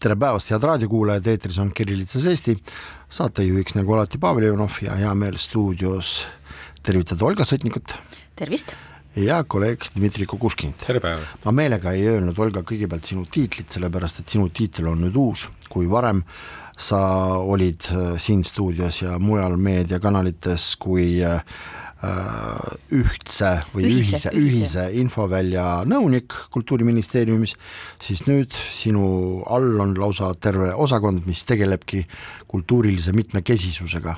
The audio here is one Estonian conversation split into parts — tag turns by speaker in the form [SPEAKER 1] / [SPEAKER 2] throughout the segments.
[SPEAKER 1] tere päevast, head raadiokuulajad, eetris on Kirillitsas Eesti, saatejuhiks nagu alati Pavel Ivanov ja hea meel stuudios tervitada Olga Sõtnikut.
[SPEAKER 2] tervist!
[SPEAKER 1] ja kolleeg Dmitri Kukuškinit.
[SPEAKER 3] tere päevast!
[SPEAKER 1] ma meelega ei öelnud, Olga, kõigepealt sinu tiitlit, sellepärast et sinu tiitel on nüüd uus, kui varem sa olid äh, siin stuudios ja mujal meediakanalites kui äh, ühtse või ühise, ühise, ühise infovälja nõunik Kultuuriministeeriumis, siis nüüd sinu all on lausa terve osakond, mis tegelebki kultuurilise mitmekesisusega.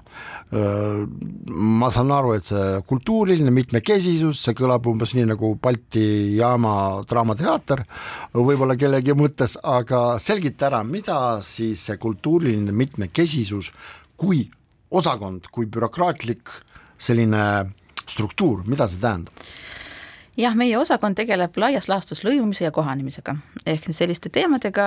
[SPEAKER 1] Ma saan aru, et see kultuuriline mitmekesisus, see kõlab umbes nii nagu Balti jaama Draamateater, võib-olla kellegi mõttes, aga selgita ära, mida siis see kultuuriline mitmekesisus kui osakond, kui bürokraatlik selline struktuur, mida see tähendab?
[SPEAKER 2] jah, meie osakond tegeleb laias laastus lõimumise ja kohanemisega ehk selliste teemadega,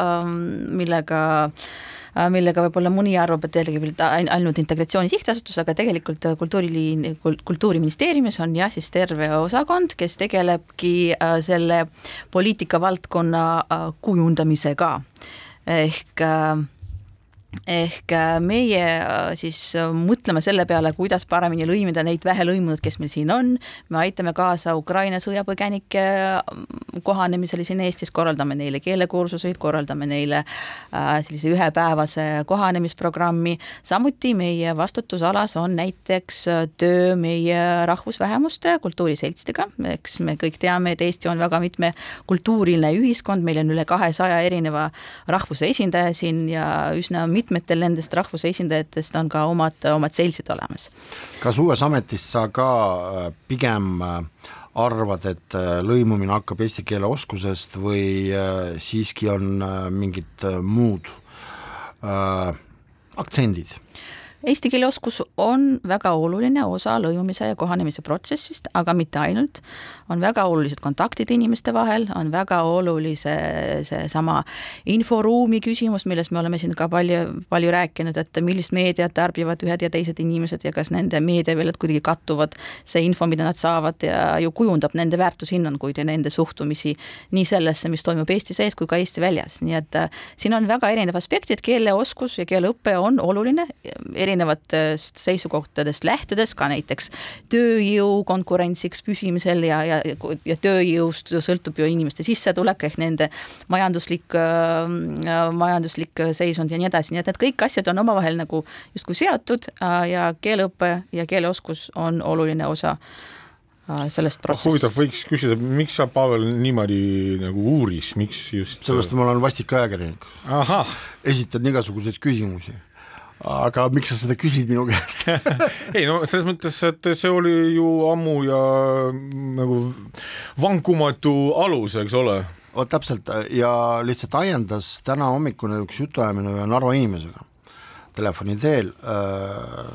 [SPEAKER 2] ähm, millega äh, millega võib-olla mõni arvab, et tegelikult ainult Integratsiooni Sihtasutus, aga tegelikult kultuuriliin, Kultuuriministeeriumis on jah, siis terve osakond, kes tegelebki äh, selle poliitikavaldkonna äh, kujundamisega ehk äh, ehk äh, meie äh, siis äh, mõtleme selle peale, kuidas paremini lõimida neid vähelõimunud, kes meil siin on, me aitame kaasa Ukraina sõjapõgenike kohanemisele siin Eestis, korraldame neile keelekursuseid, korraldame neile sellise ühepäevase kohanemisprogrammi, samuti meie vastutusalas on näiteks töö meie rahvusvähemuste kultuuriseltsidega, eks me kõik teame, et Eesti on väga mitmekultuuriline ühiskond, meil on üle kahesaja erineva rahvuse esindaja siin ja üsna mitme mitmetel nendest rahvuse esindajatest on ka omad, omad seltsid olemas.
[SPEAKER 1] kas uues ametis sa ka äh, pigem äh, arvad, et äh, lõimumine hakkab eesti keele oskusest või siiski on mingid muud äh, aktsendid?
[SPEAKER 2] Eesti keele oskus on väga oluline osa lõimumise ja kohanemise protsessist, aga mitte ainult. on väga olulised kontaktid inimeste vahel, on väga olulise seesama inforuumi küsimus, millest me oleme siin ka palju, palju rääkinud, et millist meediat tarbivad ühed ja teised inimesed ja kas nende meediaväljad kuidagi kattuvad. see info, mida nad saavad ja ju kujundab nende väärtushinnanguid ja nende suhtumisi nii sellesse, mis toimub Eesti sees kui ka Eesti väljas, nii et äh, siin on väga erinev aspekt, et keeleoskus ja keeleõpe on oluline erinevatest seisukohtadest lähtudes ka näiteks tööjõu konkurentsiks püsimisel ja, ja, ja tööjõust sõltub ju inimeste sissetulek ehk nende majanduslik äh,, majanduslik seisund ja nii edasi, nii et need kõik asjad on omavahel nagu justkui seotud äh, ja keeleõpe ja keeleoskus on oluline osa äh, sellest protsessist.
[SPEAKER 3] huvitav, võiks küsida, miks sa, Pavel, niimoodi nagu uuris, miks just?
[SPEAKER 1] sellepärast, et ma olen vastik ajakirjanik. esitan igasuguseid küsimusi aga miks sa seda küsid minu käest
[SPEAKER 3] ei no selles mõttes, et see oli ju ammu ja nagu vankumatu alus, eks ole.
[SPEAKER 1] vot täpselt ja lihtsalt ajendas täna hommikune üks jutuajamine ühe Narva inimesega telefoni teel. Äh,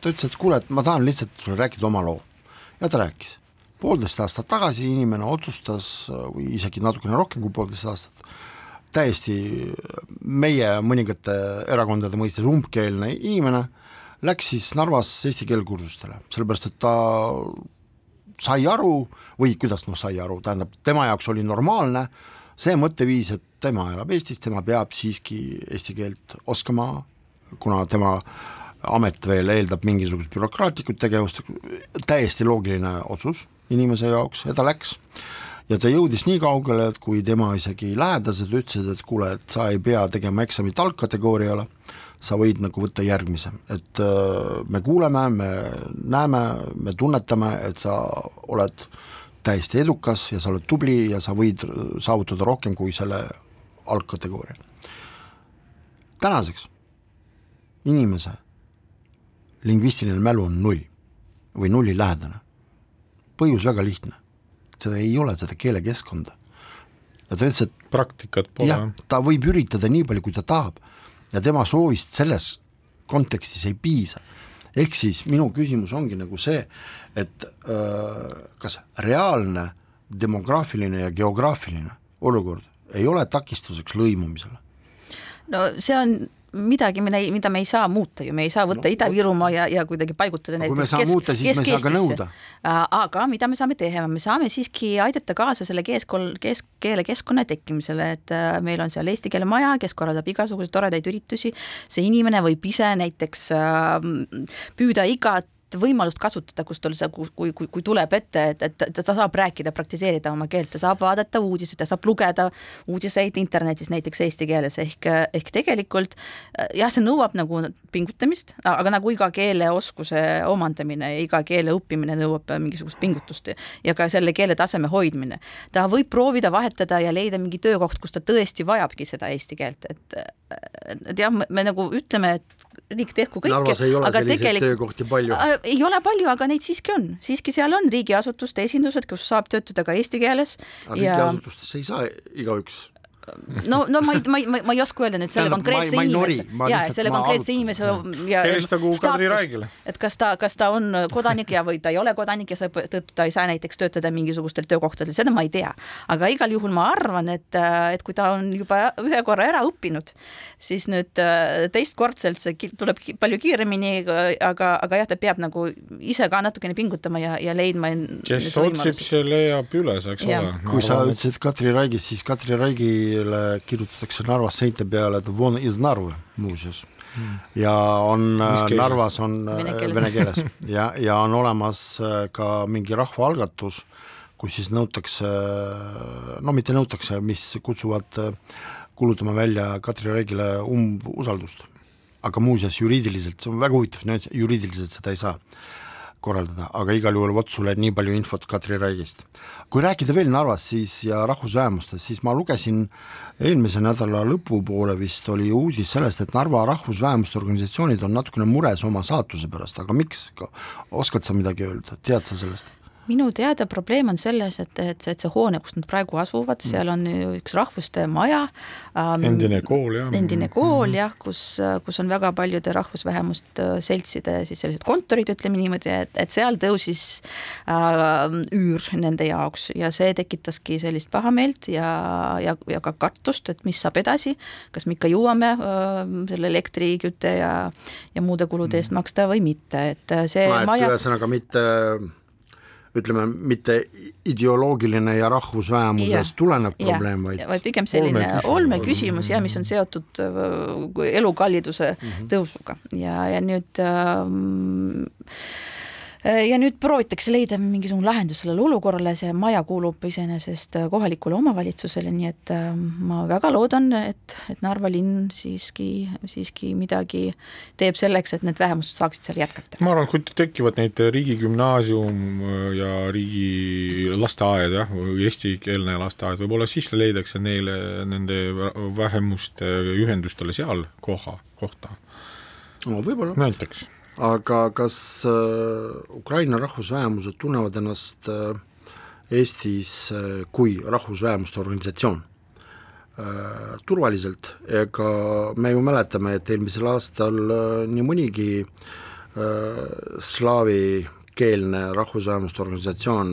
[SPEAKER 1] ta ütles, et kuule, et ma tahan lihtsalt sulle rääkida oma loo ja ta rääkis. poolteist aastat tagasi inimene otsustas või isegi natukene rohkem kui poolteist aastat täiesti meie mõningate erakondade mõistes umbkeelne inimene, läks siis Narvas eesti keele kursustele, sellepärast et ta sai aru või kuidas noh, sai aru, tähendab, tema jaoks oli normaalne see mõtteviis, et tema elab Eestis, tema peab siiski eesti keelt oskama, kuna tema amet veel eeldab mingisugust bürokraatlikut tegevust, täiesti loogiline otsus inimese jaoks ja ta läks ja ta jõudis nii kaugele, et kui tema isegi lähedased ütlesid, et kuule, et sa ei pea tegema eksamit algkategooriale, sa võid nagu võtta järgmise, et äh, me kuuleme, me näeme, me tunnetame, et sa oled täiesti edukas ja sa oled tubli ja sa võid saavutada rohkem kui selle algkategooria. tänaseks inimese lingvistiline mälu on null või nullilähedane. põhjus väga lihtne seda ei ole, seda keelekeskkonda. ja ta ütles, et
[SPEAKER 3] praktikat pole.
[SPEAKER 1] jah, ta võib üritada nii palju, kui ta tahab ja tema soovist selles kontekstis ei piisa. ehk siis minu küsimus ongi nagu see, et öö, kas reaalne demograafiline ja geograafiline olukord ei ole takistuseks lõimumisele?
[SPEAKER 2] no see on midagi, mida, mida me ei saa muuta ju, me ei saa võtta no, Ida-Virumaa ja, ja kuidagi paigutada
[SPEAKER 1] näiteks kui me saame muuta, siis me ei saa ka nõuda.
[SPEAKER 2] aga mida me saame teha, me saame siiski aidata kaasa selle keeskol-, kesk-, keskkonna tekkimisele, et äh, meil on seal eesti keele maja, kes korraldab igasuguseid toredaid üritusi, see inimene võib ise näiteks äh, püüda igat võimalust kasutada, kus tal see, kui, kui, kui tuleb ette, et, et ta saab rääkida, praktiseerida oma keelt, ta saab vaadata uudiseid, ta saab lugeda uudiseid internetis näiteks eesti keeles ehk, ehk tegelikult jah, see nõuab nagu pingutamist, aga nagu iga keeleoskuse omandamine, iga keele õppimine nõuab mingisugust pingutust ja ka selle keele taseme hoidmine. ta võib proovida vahetada ja leida mingi töökoht, kus ta tõesti vajabki seda eesti keelt, et et jah, me nagu ütleme, et riik tehku kõike.
[SPEAKER 1] Narvas ei ole selliseid tegelik... töökohti palju
[SPEAKER 2] äh,? ei ole palju, aga neid siiski on, siiski seal on riigiasutuste esindused, kus saab töötada ka eesti keeles.
[SPEAKER 1] riigiasutustesse ja... ei saa igaüks
[SPEAKER 2] no, no ma ei, ma ei, ma ei oska öelda nüüd selle konkreetse inimese, ja selle konkreetse inimese ja
[SPEAKER 3] helistagu Kadri Raigile.
[SPEAKER 2] et kas ta, kas ta on kodanik ja, või ta ei ole kodanik ja seetõttu ta ei saa näiteks töötada mingisugustel töökohtadel, seda ma ei tea. aga igal juhul ma arvan, et, et kui ta on juba ühe korra ära õppinud, siis nüüd äh, teistkordselt see tuleb palju kiiremini, aga, aga jah, ta peab nagu ise ka natukene pingutama ja, ja leidma
[SPEAKER 3] kes otsib, see leiab üles, eks ja. ole.
[SPEAKER 1] kui sa ütlesid Katri Raigist, siis Katri Raigi Narvile kirjutatakse Narvas seinte peale, et von iz Narva muuseas. Hmm. ja on äh, Narvas on äh, vene keeles, vene keeles. Ja, ja on olemas äh, ka mingi rahvaalgatus, kus siis nõutakse, no mitte nõutakse, mis kutsuvad kuulutama välja Katri Raigile umbusaldust. aga muuseas juriidiliselt, see on väga huvitav juriidiliselt seda ei saa korraldada, aga igal juhul vot sulle nii palju infot Katri Raigist. kui rääkida veel Narvast siis ja rahvusvähemustest, siis ma lugesin eelmise nädala lõpupoole vist oli uudis sellest, et Narva rahvusvähemuste organisatsioonid on natukene mures oma saatuse pärast, aga miks, oskad sa midagi öelda, tead sa sellest?
[SPEAKER 2] Minu teada probleem on selles, et, et, et see hoone, kus nad praegu asuvad, mm. seal on üks rahvuste maja
[SPEAKER 3] ähm,. endine kool jah.
[SPEAKER 2] endine kool mm -hmm. jah, kus, kus on väga paljude rahvusvähemust seltside siis sellised kontorid, ütleme niimoodi, et, et seal tõusis äh, üür nende jaoks ja see tekitaski sellist pahameelt ja, ja, ja ka kartust, et mis saab edasi, kas me ikka jõuame äh, selle elektri, kütte ja, ja muude kulude eest mm. maksta või mitte, et see
[SPEAKER 1] no, maja. ühesõnaga mitte ütleme, mitte ideoloogiline ja rahvusvähemusest tulenev probleem, vaid
[SPEAKER 2] vaid pigem selline olmeküsimus jah, mis on seotud äh, elukalliduse mm -hmm. tõusuga. Ja, ja nüüd ähm, Äh, ja nüüd proovitakse leida mingisugune lahendus sellele olukorrale, see maja kuulub iseenesest äh, kohalikule omavalitsusele, nii et äh, ma väga loodan, et, et Narva linn siiski, siiski midagi teeb selleks, et need vähemused saaksid seal jätkata.
[SPEAKER 3] ma arvan, et kui tekivad neid riigigümnaasium ja riigi lasteaed jah, või eestikeelne lasteaed, võib-olla siis leitakse neile, nende vähemuste ühendustele seal koha, kohta.
[SPEAKER 1] no võib-olla.
[SPEAKER 3] näiteks
[SPEAKER 1] aga kas äh, Ukraina rahvusvähemused tunnevad ennast äh, Eestis äh, kui rahvusvähemuste organisatsioon? Turvaliselt, ega me ju mäletame, et eelmisel aastal nii mõnigi slaavi keelne rahvusvähemuste organisatsioon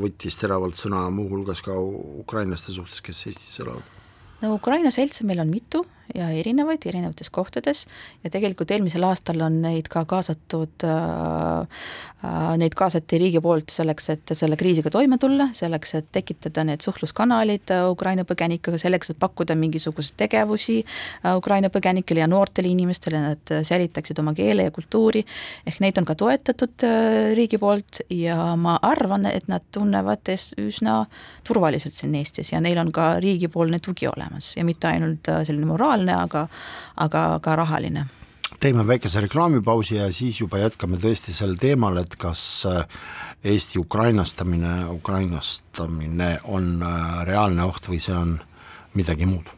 [SPEAKER 1] võttis teravalt sõna muuhulgas ka ukrainlaste suhtes, kes Eestis elavad.
[SPEAKER 2] no Ukraina seltse meil on mitu ja erinevaid erinevates kohtades. Ja tegelikult eelmisel aastal on neid ka kaasatud äh,, äh, neid kaasati riigi poolt selleks, et selle kriisiga toime tulla, selleks, et tekitada need suhtluskanalid äh, Ukraina põgenikega, selleks, et pakkuda mingisuguseid tegevusi äh, Ukraina põgenikele ja noortele inimestele, nad säilitaksid oma keele ja kultuuri, ehk neid on ka toetatud riigi poolt ja ma arvan, et nad tunnevad üsna turvaliselt siin Eestis ja neil on ka riigipoolne tugi olemas ja mitte ainult selline moraal, visuaalne, aga, aga ka rahaline
[SPEAKER 1] teeme väikese reklaamipausi ja siis juba jätkame tõesti sel teemal, et kas äh, Eesti ukrainastamine, ukrainastamine on äh, reaalne oht või see on midagi muud.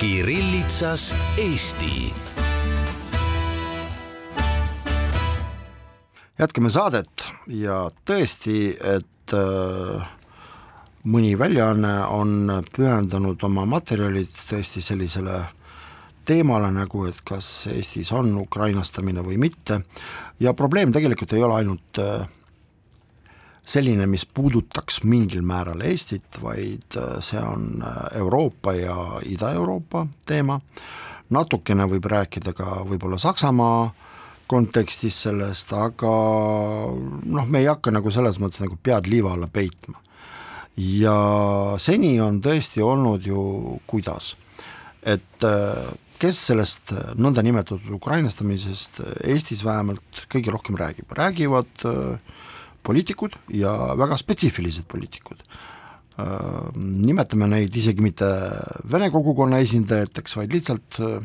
[SPEAKER 4] Kirillitsas Eesti
[SPEAKER 1] jätkame saadet. Ja tõesti, et äh, mõni väljaanne on pühendanud oma materjalid tõesti sellisele teemale nagu, et kas Eestis on ukrainastamine või mitte. Ja probleem tegelikult ei ole ainult äh, selline, mis puudutaks mingil määral Eestit, vaid äh, see on Euroopa ja Ida-Euroopa teema, natukene võib rääkida ka võib-olla Saksamaa kontekstis sellest, aga noh, me ei hakka nagu selles mõttes nagu pead liiva alla peitma. ja seni on tõesti olnud ju kuidas, et kes sellest nõndanimetatud ukrainastamisest Eestis vähemalt kõige rohkem räägib, räägivad äh, poliitikud ja väga spetsiifilised poliitikud. Äh, nimetame neid isegi mitte vene kogukonna esindajateks, vaid lihtsalt äh,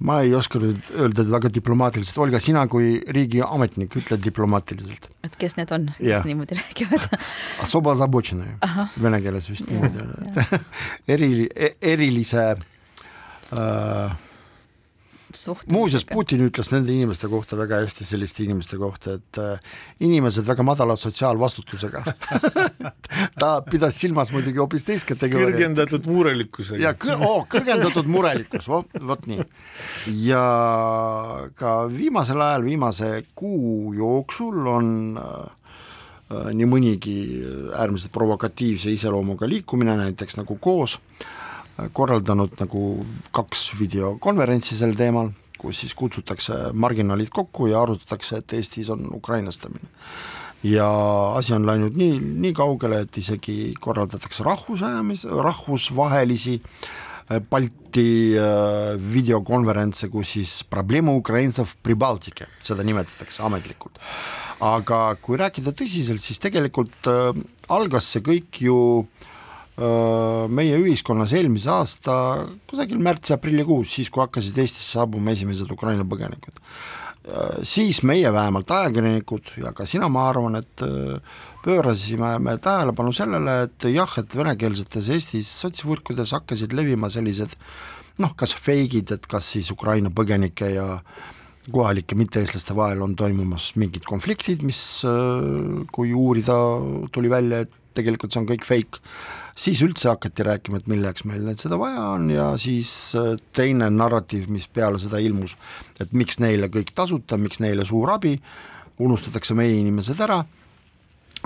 [SPEAKER 1] ma ei oska nüüd öelda väga diplomaatiliselt, Olga, sina kui riigiametnik, ütle diplomaatiliselt.
[SPEAKER 2] et kes need on, kes niimoodi räägivad?
[SPEAKER 1] Особо озабоченные, vene keeles vist niimoodi on, et eri, erilise äh, muuseas, Putin ütles nende inimeste kohta väga hästi, selliste inimeste kohta, et äh, inimesed väga madala sotsiaalvastutusega ta pidas silmas muidugi hoopis teist kategooriat.
[SPEAKER 3] kõrgendatud murelikkusega.
[SPEAKER 1] ja kõ-, oh, kõrgendatud murelikkus, vot, vot nii. ja ka viimasel ajal, viimase kuu jooksul on äh nii mõnigi äärmiselt provokatiivse iseloomuga liikumine, näiteks nagu Koos äh,, korraldanud nagu kaks videokonverentsi sel teemal, kus siis kutsutakse marginaalid kokku ja arutatakse, et Eestis on ukrainastamine. ja asi on läinud nii, nii kaugele, et isegi korraldatakse rahvusajamis, rahvusvahelisi äh, Balti äh, videokonverentse, kus siis probleeme ukraincev Pribaltike, seda nimetatakse ametlikult. aga kui rääkida tõsiselt, siis tegelikult äh, algas see kõik ju meie ühiskonnas eelmise aasta kusagil märtsi-aprillikuus, siis kui hakkasid Eestisse saabuma esimesed Ukraina põgenikud. siis meie vähemalt ajakirjanikud ja ka sina, ma arvan, et pöörasime me tähelepanu sellele, et jah, et venekeelsetes Eestis sotsvõrkudes hakkasid levima sellised noh, kas feigid, et kas siis Ukraina põgenike ja kohalike mitte-eestlaste vahel on toimumas mingid konfliktid, mis kui uurida, tuli välja, et tegelikult see on kõik fake siis üldse hakati rääkima, et milleks meil nüüd seda vaja on ja siis äh, teine narratiiv, mis peale seda ilmus, et miks neile kõik tasuta, miks neile suur abi, unustatakse meie inimesed ära,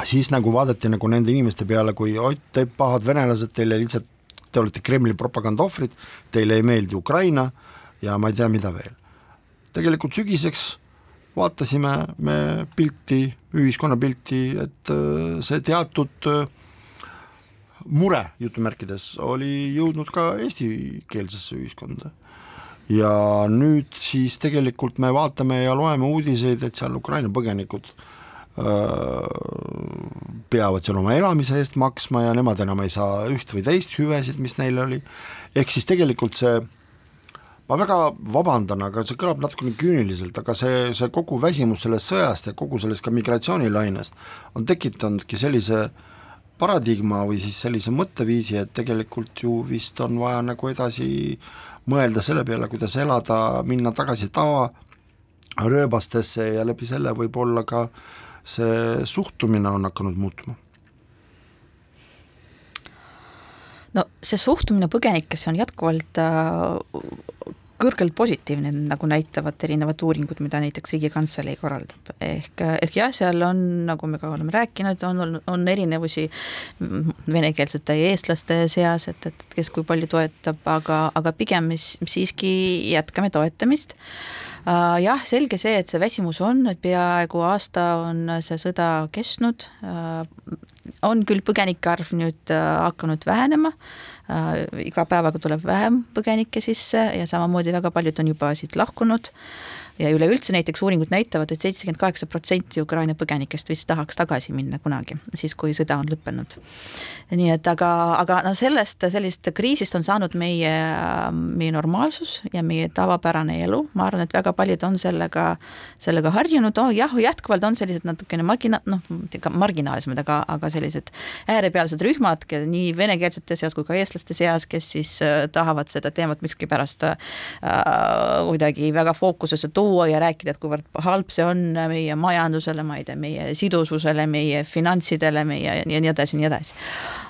[SPEAKER 1] siis nagu vaadati nagu nende inimeste peale, kui Ott, te pahad venelased, teile lihtsalt, te olete Kremli propaganda ohvrid, teile ei meeldi Ukraina ja ma ei tea, mida veel. tegelikult sügiseks vaatasime me pilti, ühiskonna pilti, et äh, see teatud äh, mure jutumärkides oli jõudnud ka eestikeelsesse ühiskonda. ja nüüd siis tegelikult me vaatame ja loeme uudiseid, et seal Ukraina põgenikud öö, peavad seal oma elamise eest maksma ja nemad enam ei saa üht või teist hüvesid, mis neil oli, ehk siis tegelikult see ma väga vabandan, aga see kõlab natukene küüniliselt, aga see, see kogu väsimus sellest sõjast ja kogu sellest ka migratsioonilainest on tekitanudki sellise äh, paradigma või siis sellise mõtteviisi, et tegelikult ju vist on vaja nagu edasi mõelda selle peale, kuidas elada, minna tagasi tavarööbastesse ja läbi selle võib-olla ka see suhtumine on hakanud muutuma.
[SPEAKER 2] No see suhtumine põgenikesse on jätkuvalt äh, kõrgelt positiivne, nagu näitavad erinevad uuringud, mida näiteks Riigikantselei korraldab. ehk, ehk jah, seal on, nagu me ka oleme rääkinud, on, on erinevusi venekeelsete ja eestlaste seas, et, et kes kui palju toetab, aga, aga pigem mis siiski jätkame toetamist uh,. jah, selge see, et see väsimus on, et peaaegu aasta on see sõda kestnud uh,, on küll põgenike arv nüüd uh, hakanud vähenema Äh, iga päevaga tuleb vähem põgenikke sisse ja samamoodi väga paljud on juba siit lahkunud. Ja üleüldse näiteks uuringud näitavad et, et seitsekümmend kaheksa protsenti Ukraina põgenikest vist tahaks tagasi minna kunagi, siis kui sõda on lõppenud. nii et aga, aga no sellest, sellist kriisist on saanud meie, meie normaalsus ja meie tavapärane elu, ma arvan, et väga paljud on sellega, sellega harjunud, oh jah, jätkuvalt on sellised natukene margina-, noh, marginaalsemad, aga, aga sellised äärepealsed rühmad, nii venekeelsete seas kui ka eestlaste seas, kes siis äh, tahavad seda teemat miskipärast äh, kuidagi väga fookusesse tuua, ja rääkida, et kuivõrd halb see on meie majandusele, ma ei tea, meie sidususele, meie finantsidele, meie ja nii edasi, nii edasi.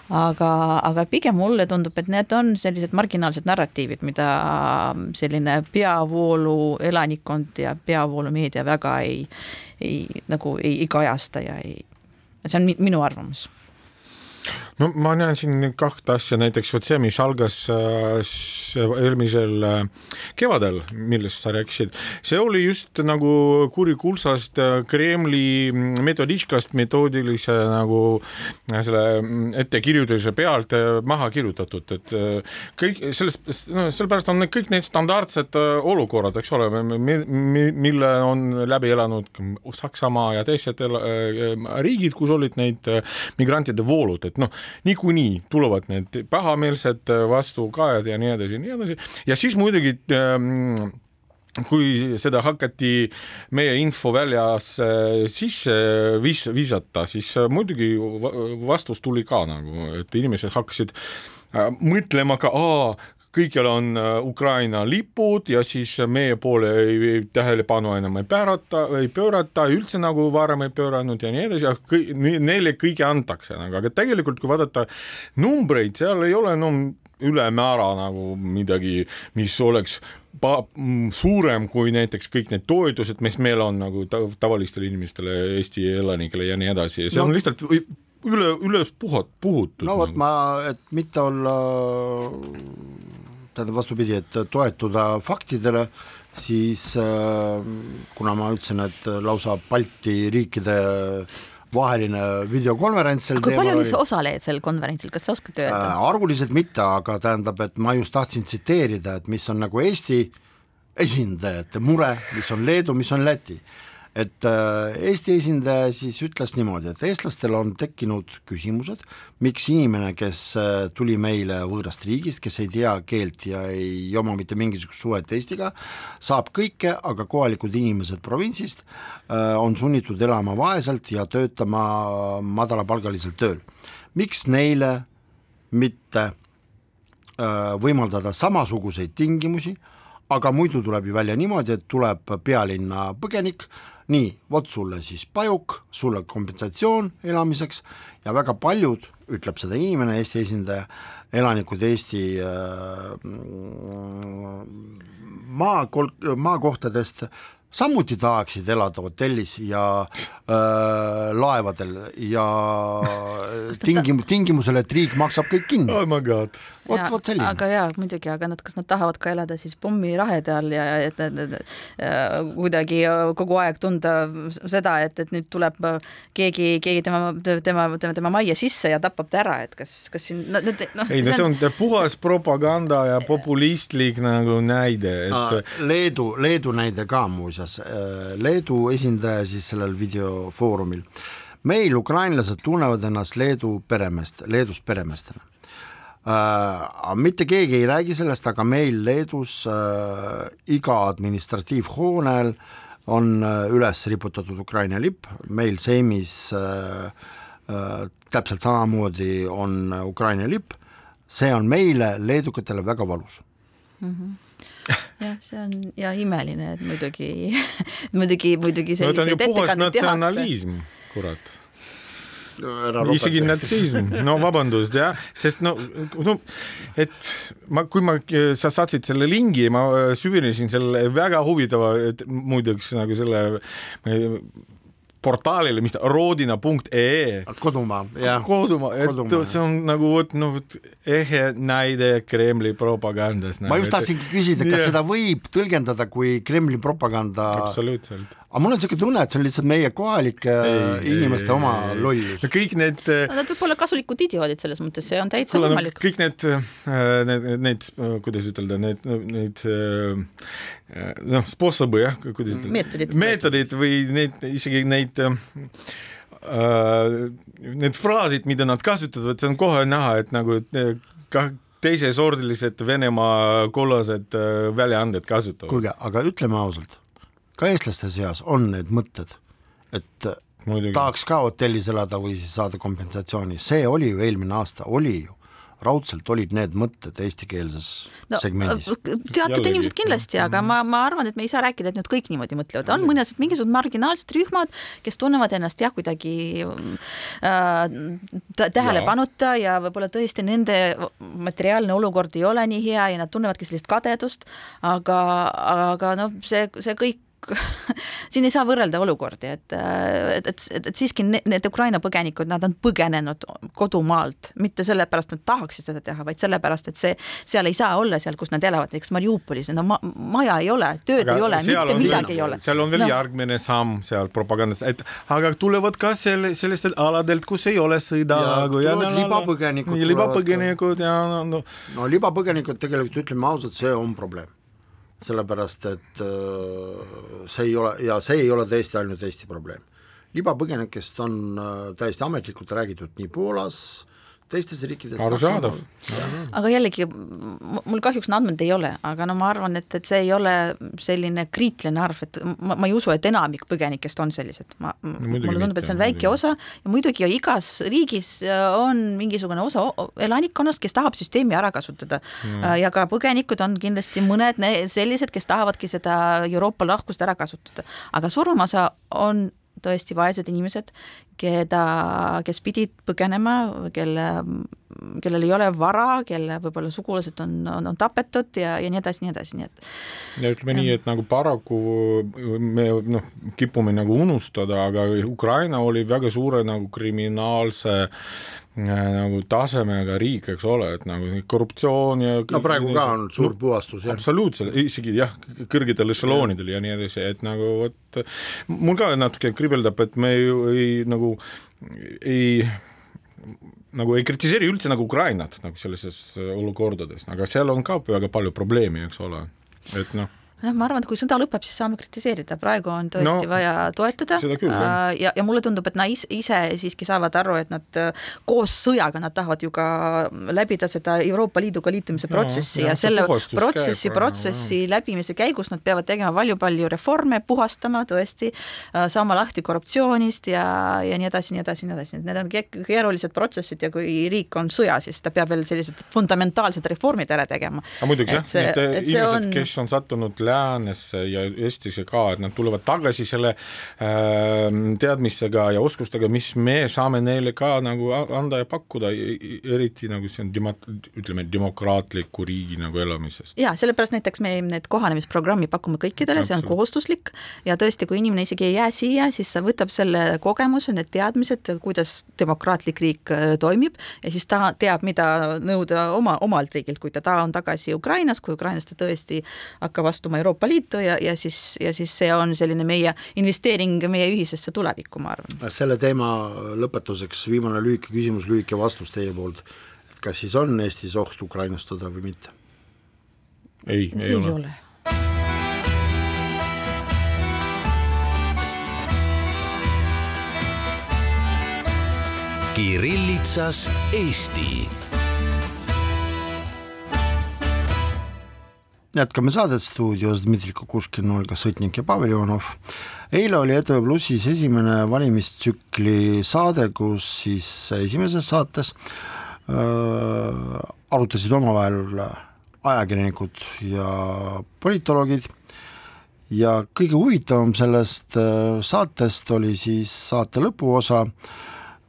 [SPEAKER 2] Aga, aga pigem mulle tundub, et need on sellised marginaalsed narratiivid, mida selline peavoolu elanikkond ja peavoolu meedia väga ei, ei nagu ei, ei kajasta ja ei, see on minu arvamus
[SPEAKER 3] no ma näen siin kahte asja, näiteks vot see, mis algas äh, eelmisel äh, kevadel, millest sa rääkisid, see oli just nagu kurikuulsast äh, Kremli metoditškast metoodilise nagu selle ettekirjutuse pealt maha kirjutatud, et kõik sellest, no sellepärast on kõik need standardsed olukorrad, eks ole, mille on läbi elanud Saksamaa ja teised riigid, kus olid neid migrantide voolud, et noh, niikuinii tulevad need pahameelsed vastukajad ja nii edasi ja nii edasi. Ja siis muidugi ähm, kui seda hakati meie infoväljas sisse vis-, visata, siis muidugi vastus tuli ka nagu, et inimesed hakkasid äh, mõtlema ka, kõikjal on äh, Ukraina lipud ja siis meie poole ei, ei tähelepanu enam ei pöörata, ei pöörata, üldse nagu varem ei pööranud ja nii edasi, aga neile kõike antakse nagu, aga tegelikult kui vaadata numbreid, seal ei ole no ülemäära nagu midagi, mis oleks pa-, suurem kui näiteks kõik need toetused, mis meil on nagu tavalistele inimestele, Eesti elanikele ja nii edasi, see no. on lihtsalt üle, üles puhat-, puhutud.
[SPEAKER 1] no vot nagu. ma, et mitte olla tähendab vastupidi, et toetuda faktidele, siis äh, kuna ma ütlesin, et lausa Balti riikide vaheline videokonverents sel
[SPEAKER 2] kui palju oli... osalejaid sel konverentsil, kas sa oskad öelda
[SPEAKER 1] äh,? arvuliselt mitte, aga tähendab, et ma just tahtsin tsiteerida, et mis on nagu Eesti esindajate mure, mis on Leedu, mis on Läti et äh, Eesti esindaja siis ütles niimoodi, et eestlastel on tekkinud küsimused, miks inimene, kes äh, tuli meile võõrast riigist, kes ei tea keelt ja ei oma mitte mingisugust suhet Eestiga, saab kõike, aga kohalikud inimesed provintsist äh, on sunnitud elama vaeselt ja töötama madalapalgalisel tööl. miks neile mitte võimaldada samasuguseid tingimusi, aga muidu tuleb ju välja niimoodi, et tuleb pealinna põgenik, nii, vot sulle siis pajuk, sulle kompensatsioon elamiseks ja väga paljud, ütleb seda inimene, Eesti esindaja, elanikud Eesti äh, maakol-, maakohtadest samuti tahaksid elada hotellis ja äh, laevadel ja tingim-, tingimusel, et riik maksab kõik kinni.
[SPEAKER 3] oh my god.
[SPEAKER 1] vot, vot selline.
[SPEAKER 2] aga jaa, muidugi, aga nad, kas nad tahavad ka elada siis pommirahede all ja et nad kuidagi kogu aeg tunda seda, et, et nüüd tuleb keegi, keegi tema, tema, tema, tema majja sisse ja tapab ta ära, et kas, kas siin no, no,
[SPEAKER 3] noh. ei no see on, see on puhas propaganda ja populistlik nagu näide, et.
[SPEAKER 1] Leedu, Leedu näide ka muuseas muuseas äh, Leedu esindaja siis sellel videofoorumil. meil, ukrainlased, tunnevad ennast Leedu peremeest, Leedus peremeestena äh,. mitte keegi ei räägi sellest, aga meil Leedus äh, iga administratiivhoonel on äh, üles riputatud Ukraina lipp, meil Seimis äh, äh, täpselt samamoodi on Ukraina lipp, see on meile, leedukatele väga valus
[SPEAKER 2] mm. -hmm jah, see on ja imeline, et muidugi muidugi, muidugi selliseid
[SPEAKER 3] no, ettekandeid tehakse. kurat. Isegi natsism, no vabandust jah, sest no, no et ma, kui ma, sa saatsid selle lingi, ma süvenesin selle väga huvitava, muideks nagu selle portaalile, mis ta, rodina.ee.
[SPEAKER 1] kodumaa, jah.
[SPEAKER 3] kodumaa, et kodumaa, see on nagu vot noh, ehe näide Kremli propagandast.
[SPEAKER 1] ma just tahtsingi küsida, kas yeah. seda võib tõlgendada kui Kremli propaganda.
[SPEAKER 3] absoluutselt
[SPEAKER 1] aga mul on niisugune tunne, et see on lihtsalt meie kohalike ei, inimeste ei, oma lollus.
[SPEAKER 3] kõik need
[SPEAKER 2] no, Nad võib olla kasulikud idioodid selles mõttes, see on täitsa võimalik
[SPEAKER 3] no,. kõik need, äh, need, need, kuidas ütelda, need, need äh, noh, sposobõ jah, kuidas ütelda.
[SPEAKER 2] meetodid.
[SPEAKER 3] meetodid või neid, isegi neid äh, need fraasid, mida nad kasutavad, see on kohe näha, et nagu ka teisesordilised Venemaa kollased väljaanded kasutavad.
[SPEAKER 1] kuulge, aga ütleme ausalt ka eestlaste seas on need mõtted, et Muidugi. tahaks ka hotellis elada või siis saada kompensatsiooni, see oli ju eelmine aasta, oli ju raudselt olid need mõtted eestikeelses no, segmendis?
[SPEAKER 2] teatud Jällegi. inimesed kindlasti, aga ma, ma arvan, et me ei saa rääkida, et nüüd kõik niimoodi mõtlevad, on mõned mingisugused marginaalsed rühmad, kes tunnevad ennast jah, kuidagi äh, tähelepanuta ja, ja võib-olla tõesti nende materiaalne olukord ei ole nii hea ja nad tunnevadki sellist kadedust, aga, aga noh, see, see kõik siin ei saa võrrelda olukordi, et, et, et, et, et siiski need, need Ukraina põgenikud, nad on põgenenud kodumaalt, mitte sellepärast, nad tahaksid seda teha, vaid sellepärast, et see, seal ei saa olla seal, kus nad elavad, näiteks Mariupolis, no ma, maja ei ole, tööd aga ei ole, mitte midagi ei ole.
[SPEAKER 3] seal on veel no. järgmine samm seal propagandas, et aga tulevad ka selle, sellistelt aladelt, kus ei ole sõda.
[SPEAKER 1] libapõgenikud.
[SPEAKER 3] libapõgenikud ja no, no.
[SPEAKER 1] no libapõgenikud tegelikult ütleme ausalt, see on probleem sellepärast et äh, see ei ole, ja see ei ole tõesti ainult Eesti probleem. libapõgenikest on äh, täiesti ametlikult räägitud nii Poolas, teistes riikides
[SPEAKER 3] arusaadav.
[SPEAKER 2] aga jällegi, mul kahjuks need andmed ei ole, aga no ma arvan, et, et see ei ole selline kriitiline arv, et ma, ma ei usu, et enamik põgenikest on sellised, ma no,, mulle tundub, et see on väike muidugi. osa ja muidugi igas riigis äh, on mingisugune osa elanikkonnast, kes tahab süsteemi ära kasutada mm. ja ka põgenikud on kindlasti mõned sellised, kes tahavadki seda Euroopa lahkust ära kasutada, aga suurem osa on tõesti vaesed inimesed, keda, kes pidid põgenema, kelle, kellel ei ole vara, kelle võib-olla sugulased on, on, on tapetud ja, ja nii edasi, nii edasi, nii et.
[SPEAKER 3] ja ütleme ja. nii, et nagu paraku me noh, kipume nagu unustada, aga Ukraina oli väga suure nagu kriminaalse nagu tasemega riik, eks ole, et nagu korruptsioon ja
[SPEAKER 1] no praegu ka on suur no, puhastus,
[SPEAKER 3] jah. absoluutselt, isegi jah, kõrgetel ešeloonidel ja nii edasi, et nagu vot mul ka natuke kribeldab, et me ju ei nagu ei nagu ei kritiseeri üldse nagu Ukrainat nagu sellises olukordades, aga seal on ka väga palju probleeme, eks ole, et noh
[SPEAKER 2] noh, ma arvan, et kui sõda lõpeb, siis saame kritiseerida, praegu on tõesti no, vaja toetada küll, äh, ja, ja mulle tundub, et nad ise, siiski saavad aru, et nad äh, koos sõjaga, nad tahavad ju ka läbida seda Euroopa Liiduga liitumise protsessi ja, ja, ja selle protsessi, protsessi jah. läbimise käigus nad peavad tegema palju-palju reforme, puhastama tõesti, äh, saama lahti korruptsioonist ja, ja nii edasi, nii edasi, nii edasi, need on keerulised protsessid ja kui riik on sõjas, siis ta peab veel sellised fundamentaalsed reformid ära tegema.
[SPEAKER 3] aga muidugi jah, need inimesed on..., kes on sattunud läänesse ja Eestisse ka, et nad tulevad tagasi selle äh, teadmistega ja oskustega, mis me saame neile ka nagu anda ja pakkuda, eriti nagu see on demo-, ütleme, demokraatliku riigi nagu elamisest.
[SPEAKER 2] jaa, sellepärast näiteks me need kohanemisprogrammi pakume kõikidele, see on kohustuslik. Ja tõesti, kui inimene isegi ei jää siia, siis ta võtab selle kogemuse, need teadmised, kuidas demokraatlik riik äh, toimib. Ja siis ta teab, mida nõuda oma, omalt riigilt, kui ta, ta on tagasi Ukrainas, kui Ukrainas ta tõesti hakkab astuma Euroopa Liitu ja, ja siis, ja siis see on selline meie investeering meie ühisesse tulevikku, ma arvan.
[SPEAKER 1] selle teema lõpetuseks viimane lühike küsimus, lühike vastus teie poolt, et kas siis on Eestis oht ukrainastada või mitte?
[SPEAKER 3] ei, ei, ei ole, ole
[SPEAKER 4] Kirillitsas Eesti
[SPEAKER 1] jätkame saadet stuudios Dmitri Kukushkin, Olga Sõtnik ja Pavel Ivanov. eile oli ETV Plussis esimene valimistsükli saade, kus siis esimeses saates äh, arutasid omavahel ajakirjanikud ja politoloogid ja kõige huvitavam sellest äh, saatest oli siis saate lõpuosa,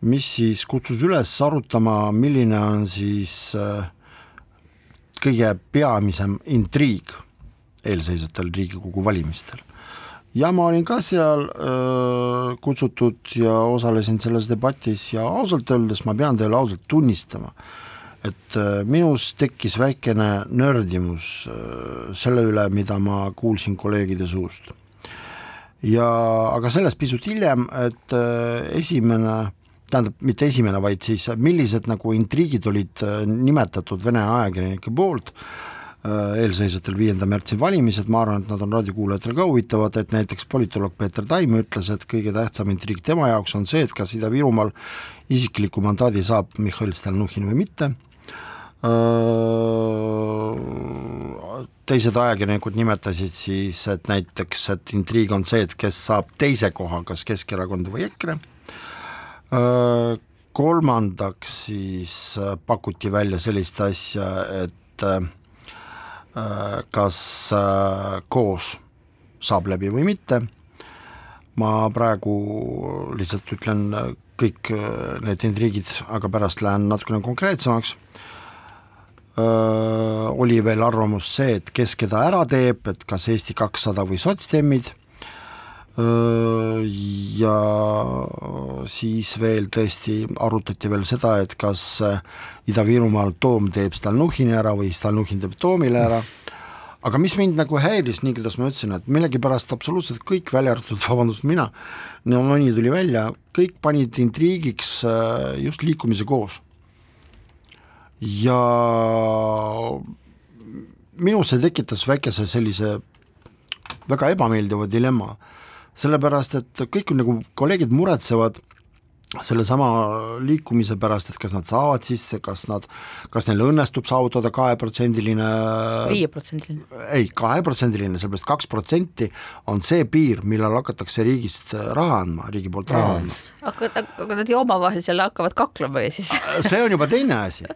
[SPEAKER 1] mis siis kutsus üles arutama, milline on siis äh, kõige peamisem intriig eelseisvatel Riigikogu valimistel. ja ma olin ka seal öö, kutsutud ja osalesin selles debatis ja ausalt öeldes ma pean teile ausalt tunnistama, et öö, minus tekkis väikene nördimus öö, selle üle, mida ma kuulsin kolleegide suust. ja aga sellest pisut hiljem, et esimene tähendab, mitte esimene, vaid siis millised nagu intriigid olid äh, nimetatud Vene ajakirjanike poolt äh, eelseisvatel viienda märtsi valimised, ma arvan, et nad on raadiokuulajatele ka huvitavad, et näiteks politoloog Peeter Taim ütles, et kõige tähtsam intriig tema jaoks on see, et kas Ida-Virumaal isikliku mandaadi saab Mihhail Stalnuhhin või mitte, äh, teised ajakirjanikud nimetasid siis, et näiteks, et intriig on see, et kes saab teise koha, kas Keskerakond või EKRE kolmandaks siis pakuti välja sellist asja, et kas koos saab läbi või mitte, ma praegu lihtsalt ütlen kõik need intriigid, aga pärast lähen natukene konkreetsemaks. Oli veel arvamus see, et kes keda ära teeb, et kas Eesti kakssada või sotsdemmid ja siis veel tõesti arutati veel seda, et kas Ida-Virumaal Toom teeb Stalnuhhini ära või Stalnuhhin teeb Toomile ära, aga mis mind nagu häiris, nii kuidas ma ütlesin, et millegipärast absoluutselt kõik, välja arvatud, vabandust, mina, no mõni tuli välja, kõik panid intriigiks just liikumise koos. Ja minus see tekitas väikese sellise väga ebameeldiva dilemma, sellepärast et kõik nagu kolleegid muretsevad sellesama liikumise pärast, et kas nad saavad sisse, kas nad, kas neil õnnestub saavutada kaheprotsendiline
[SPEAKER 2] viieprotsendiline?
[SPEAKER 1] ei, kaheprotsendiline, sellepärast kaks protsenti on see piir, millal hakatakse riigist raha andma, riigi poolt raha andma.
[SPEAKER 2] aga, aga nad ju omavahel seal hakkavad kaklema ja siis
[SPEAKER 1] see on juba teine asi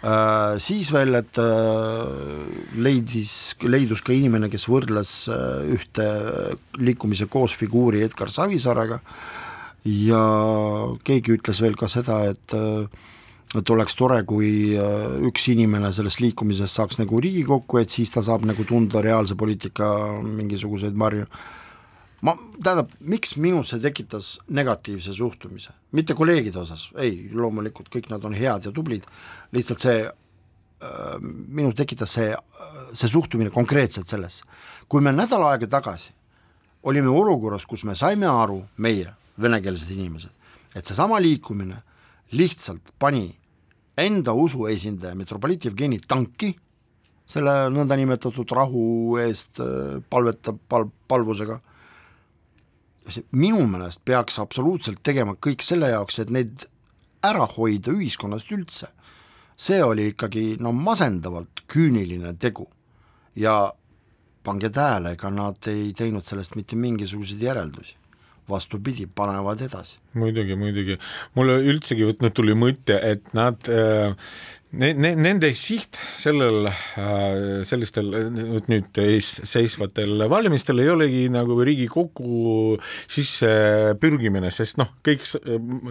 [SPEAKER 1] siis veel, et äh, leidis, leidus ka inimene, kes võrdles äh, ühte liikumise koosfiguuri Edgar Savisaarega. Ja keegi ütles veel ka seda, et et oleks tore, kui üks inimene sellest liikumisest saaks nagu Riigikokku, et siis ta saab nagu tunda reaalse poliitika mingisuguseid marju ma, tähendab, miks minus see tekitas negatiivse suhtumise, mitte kolleegide osas, ei, loomulikult kõik nad on head ja tublid, lihtsalt see äh, minus tekitas see, see suhtumine konkreetselt sellesse. kui me nädal aega tagasi olime olukorras, kus me saime aru, meie, venekeelsed inimesed, et seesama liikumine lihtsalt pani enda usu esindaja metropoliit Jevgeni tanki, selle nõndanimetatud rahu eest äh, palvetab pal-, palvusega minu meelest peaks absoluutselt tegema kõik selle jaoks, et neid ära hoida ühiskonnast üldse. see oli ikkagi no masendavalt küüniline tegu ja pange tähele, ega nad ei teinud sellest mitte mingisuguseid järeldusi vastupidi, panevad edasi.
[SPEAKER 3] muidugi, muidugi, mulle üldsegi nüüd tuli mõte, et nad äh, Ne, ne, nende siht sellel, äh, sellistel nüüd ees seisvatel valimistel ei olegi nagu Riigikokku sisse pürgimine, sest noh, kõik,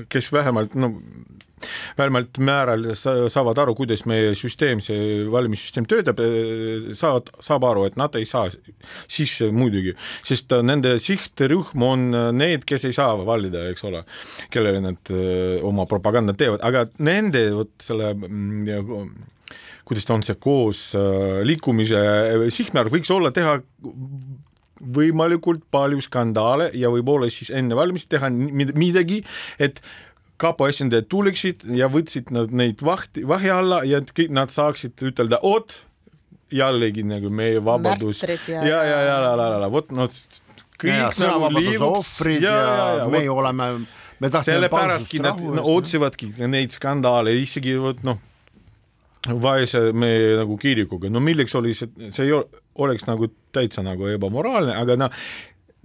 [SPEAKER 3] kes vähemalt no vähemalt määral saavad aru, kuidas meie süsteem, see valimissüsteem töötab, saavad, saab aru, et nad ei saa sisse muidugi, sest nende sihtrühm on need, kes ei saa valida, eks ole, kellele nad oma propagandat teevad, aga nende vot selle mm, kuidas ta on see koos liikumise sihtmärk võiks olla teha võimalikult palju skandaale ja võib-olla siis enne valimisi teha midagi, et kapo esindajad tuleksid ja võtsid nad neid vahti, vahi alla ja kõik nad saaksid ütelda, oot, jällegi nagu meie vabadus.
[SPEAKER 2] Ja,
[SPEAKER 3] ja, ja, ja, ja, ja, ja, vot noh, kõik nagu liigub
[SPEAKER 1] ja, ja, ja meie võt, oleme, me tahtsime
[SPEAKER 3] sellepärastki nad no, otsivadki neid skandaale, isegi vot noh, vaese meie nagu kirikuga, no milleks oli see, see ei oleks nagu täitsa nagu ebamoraalne, aga noh,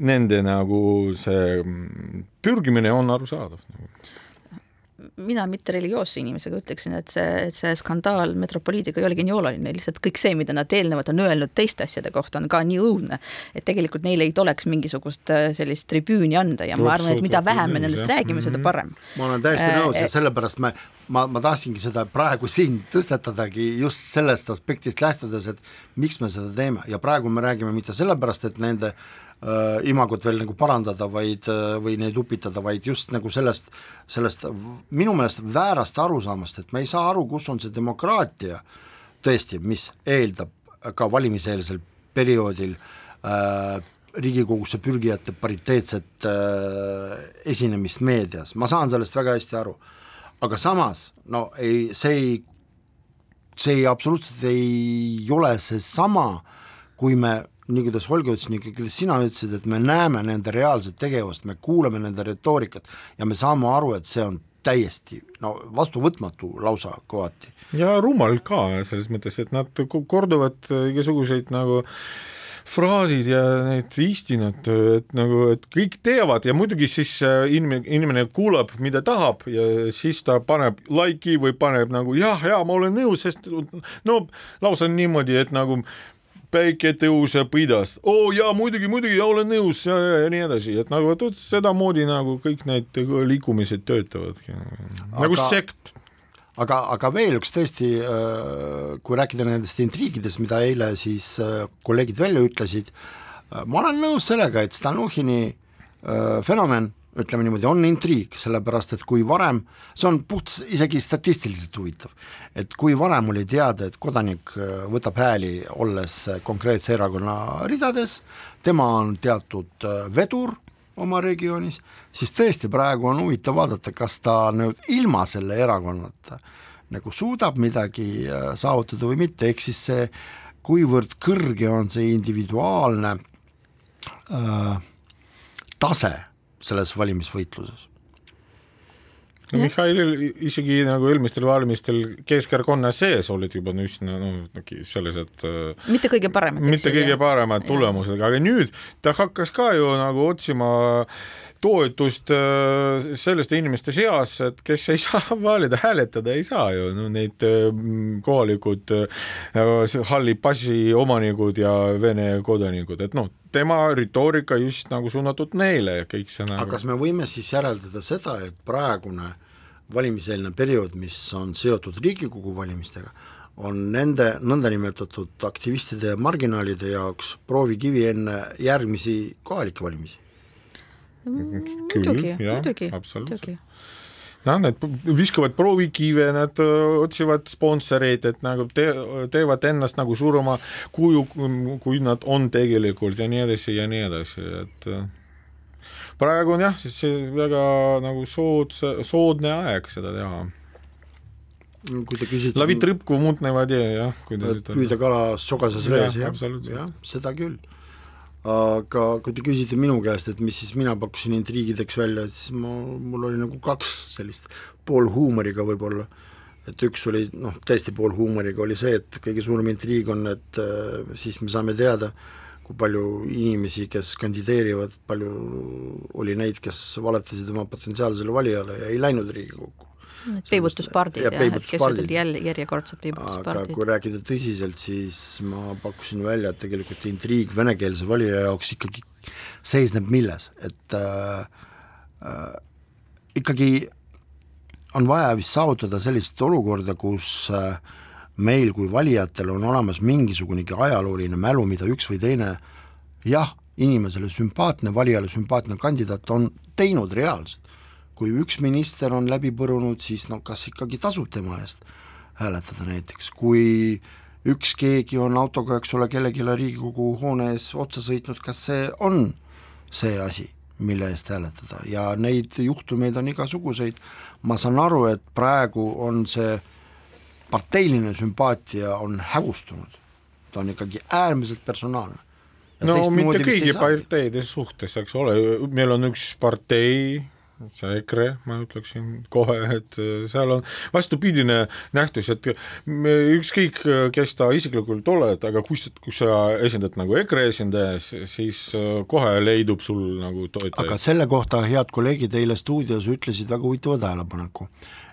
[SPEAKER 3] nende nagu see pürgimine on arusaadav nagu
[SPEAKER 2] mina mitte religioosse inimesega ütleksin, et see, et see skandaal metropoliidiga ei olegi nii oluline, lihtsalt kõik see, mida nad eelnevalt on öelnud teiste asjade kohta, on ka nii õudne, et tegelikult neile ei tuleks mingisugust äh, sellist tribüüni anda ja ma arvan, et mida vähem me nendest räägime, seda mhm. parem.
[SPEAKER 1] ma olen täiesti äh, nõus ja sellepärast me, ma, ma tahtsingi seda praegu siin tõstatadagi just sellest aspektist lähtudes, et miks me seda teeme ja praegu me räägime mitte sellepärast, et nende äh, imagot veel nagu parandada, vaid äh, või neid upitada, vaid just nagu sellest, sellest minu meelest väärast arusaamast, et me ei saa aru, kus on see demokraatia tõesti, mis eeldab ka valimiseelsel perioodil äh, Riigikogusse pürgijate pariteetset äh, esinemist meedias, ma saan sellest väga hästi aru, aga samas no ei, see ei, see ei absoluutselt ei ole seesama, kui me nii kuidas Holgi ütles, nii kuidas sina ütlesid, et me näeme nende reaalset tegevust, me kuuleme nende retoorikat ja me saame aru, et see on täiesti no vastuvõtmatu lausa kohati.
[SPEAKER 3] ja rumal ka selles mõttes, et nad korduvad igasuguseid nagu fraasid ja need istinad, et nagu, et kõik teavad ja muidugi siis äh, inimene, inimene kuulab, mida tahab ja siis ta paneb like'i või paneb nagu jah, ja ma olen nõus, sest no lausa niimoodi, et nagu päike tõuseb idast, oo oh, jaa, muidugi, muidugi, olen nõus ja, ja, ja nii edasi, et nagu vot sedamoodi nagu kõik need liikumised töötavadki, nagu sekt.
[SPEAKER 1] aga, aga veel üks tõesti, kui rääkida nendest intriigidest, mida eile siis kolleegid välja ütlesid, ma olen nõus sellega, et Stalnuhhini fenomen ütleme niimoodi, on intriig, sellepärast et kui varem, see on puht isegi statistiliselt huvitav, et kui varem oli teada, et kodanik äh, võtab hääli, olles konkreetse erakonna ridades, tema on teatud äh, vedur oma regioonis, siis tõesti praegu on huvitav vaadata, kas ta nüüd ilma selle erakonnata nagu suudab midagi äh, saavutada või mitte, ehk siis see, kuivõrd kõrge on see individuaalne äh, tase selles valimisvõitluses.
[SPEAKER 3] no Mihhailil isegi nagu eelmistel valimistel Keskerakonna sees olid juba üsna no sellised
[SPEAKER 2] äh, mitte kõige paremad
[SPEAKER 3] mitte kõige paremad tulemused, aga nüüd ta hakkas ka ju nagu otsima toetust äh, selliste inimeste seas, et kes ei saa valida, hääletada ei saa ju, no neid äh, kohalikud halli passi omanikud ja Vene kodanikud, et noh, tema retoorika just nagu suunatud neile kõik see nagu
[SPEAKER 1] aga kas me võime siis järeldada seda, et praegune valimiseelne periood, mis on seotud Riigikogu valimistega, on nende nõndanimetatud aktivistide ja marginaalide jaoks proovikivi enne järgmisi kohalikke valimisi?
[SPEAKER 2] Muidugi, muidugi, muidugi.
[SPEAKER 3] Noh, need viskavad proovikive, nad otsivad sponsoreid, et nagu te, teevad ennast nagu suurema kuju, kui nad on tegelikult ja nii edasi ja nii edasi, et praegu on jah, siis see väga nagu soodsa, soodne aeg seda teha.
[SPEAKER 1] Kui te küsite
[SPEAKER 3] lavit rõpku muutne vadi, jah.
[SPEAKER 1] püüda kala sogases vees, jah, jah, seda küll aga kui te küsite minu käest, et mis siis mina pakkusin intriigideks välja, siis ma, mul oli nagu kaks sellist poolhuumoriga võib-olla, et üks oli noh, täiesti poolhuumoriga oli see, et kõige suurem intriig on, et äh, siis me saame teada, kui palju inimesi, kes kandideerivad, palju oli neid, kes valetasid oma potentsiaalsele valijale ja ei läinud Riigikokku
[SPEAKER 2] peibutuspardid jah, et kes olid jälle järjekordsed peibutuspardid.
[SPEAKER 1] aga kui rääkida tõsiselt, siis ma pakkusin välja, et tegelikult intriig venekeelse valija jaoks ikkagi seisneb milles, et äh, äh, ikkagi on vaja vist saavutada sellist olukorda, kus äh, meil kui valijatel on olemas mingisugunegi ajalooline mälu, mida üks või teine jah, inimesele sümpaatne, valijale sümpaatne kandidaat on teinud reaalselt kui üks minister on läbi põrunud, siis no kas ikkagi tasub tema eest hääletada näiteks, kui üks keegi on autoga, eks ole, kellelegi Riigikogu hoone ees otsa sõitnud, kas see on see asi, mille eest hääletada? Ja neid juhtumeid on igasuguseid, ma saan aru, et praegu on see parteiline sümpaatia on hägustunud, ta on ikkagi äärmiselt personaalne.
[SPEAKER 3] no mitte kõigi parteide suhtes, eks ole, meil on üks partei, see EKRE, ma ütleksin kohe, et äh, seal on vastupidine nähtus, et ükskõik, kes ta isiklikult oled, aga kui, kui sa esindad nagu EKRE esindaja, siis äh, kohe leidub sul nagu toetajaid.
[SPEAKER 1] aga selle kohta head kolleegid eile stuudios ütlesid väga huvitava tähelepaneku,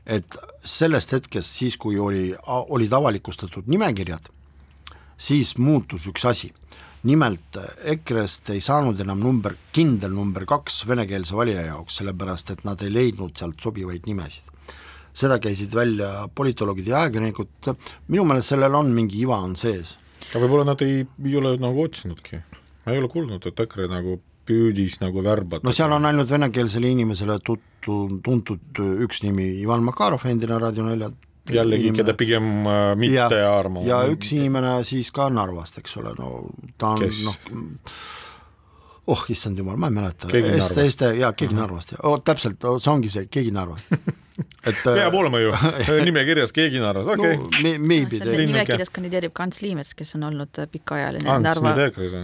[SPEAKER 1] et sellest hetkest, siis kui oli, olid avalikustatud nimekirjad, siis muutus üks asi nimelt EKRE-st ei saanud enam number, kindel number kaks venekeelse valija jaoks, sellepärast et nad ei leidnud sealt sobivaid nimesid. seda käisid välja politoloogid ja ajakirjanikud, minu meelest sellel on mingi iva on sees.
[SPEAKER 3] aga võib-olla nad ei, ei ole nagu otsinudki, ma ei ole kuulnud, et EKRE nagu püüdis nagu värbata.
[SPEAKER 1] no seal on ainult venekeelsele inimesele tuttu, tuntud üks nimi, Ivan Makarov, endine Raadio nelja
[SPEAKER 3] jällegi keda pigem äh, mitte
[SPEAKER 1] ja,
[SPEAKER 3] armama.
[SPEAKER 1] ja üks inimene siis ka Narvast, eks ole, no ta on noh, oh issand jumal, ma ei mäleta.
[SPEAKER 3] keegi Narvast.
[SPEAKER 1] jaa, keegi Narvast, oh, täpselt, see ongi see, keegi Narvast
[SPEAKER 3] et peab olema ju nimekirjas keegi Narvas, okei
[SPEAKER 1] okay. no,.
[SPEAKER 2] nimekirjas kandideerib Ants Liimets, kes on olnud pikaajaline Ants, Narva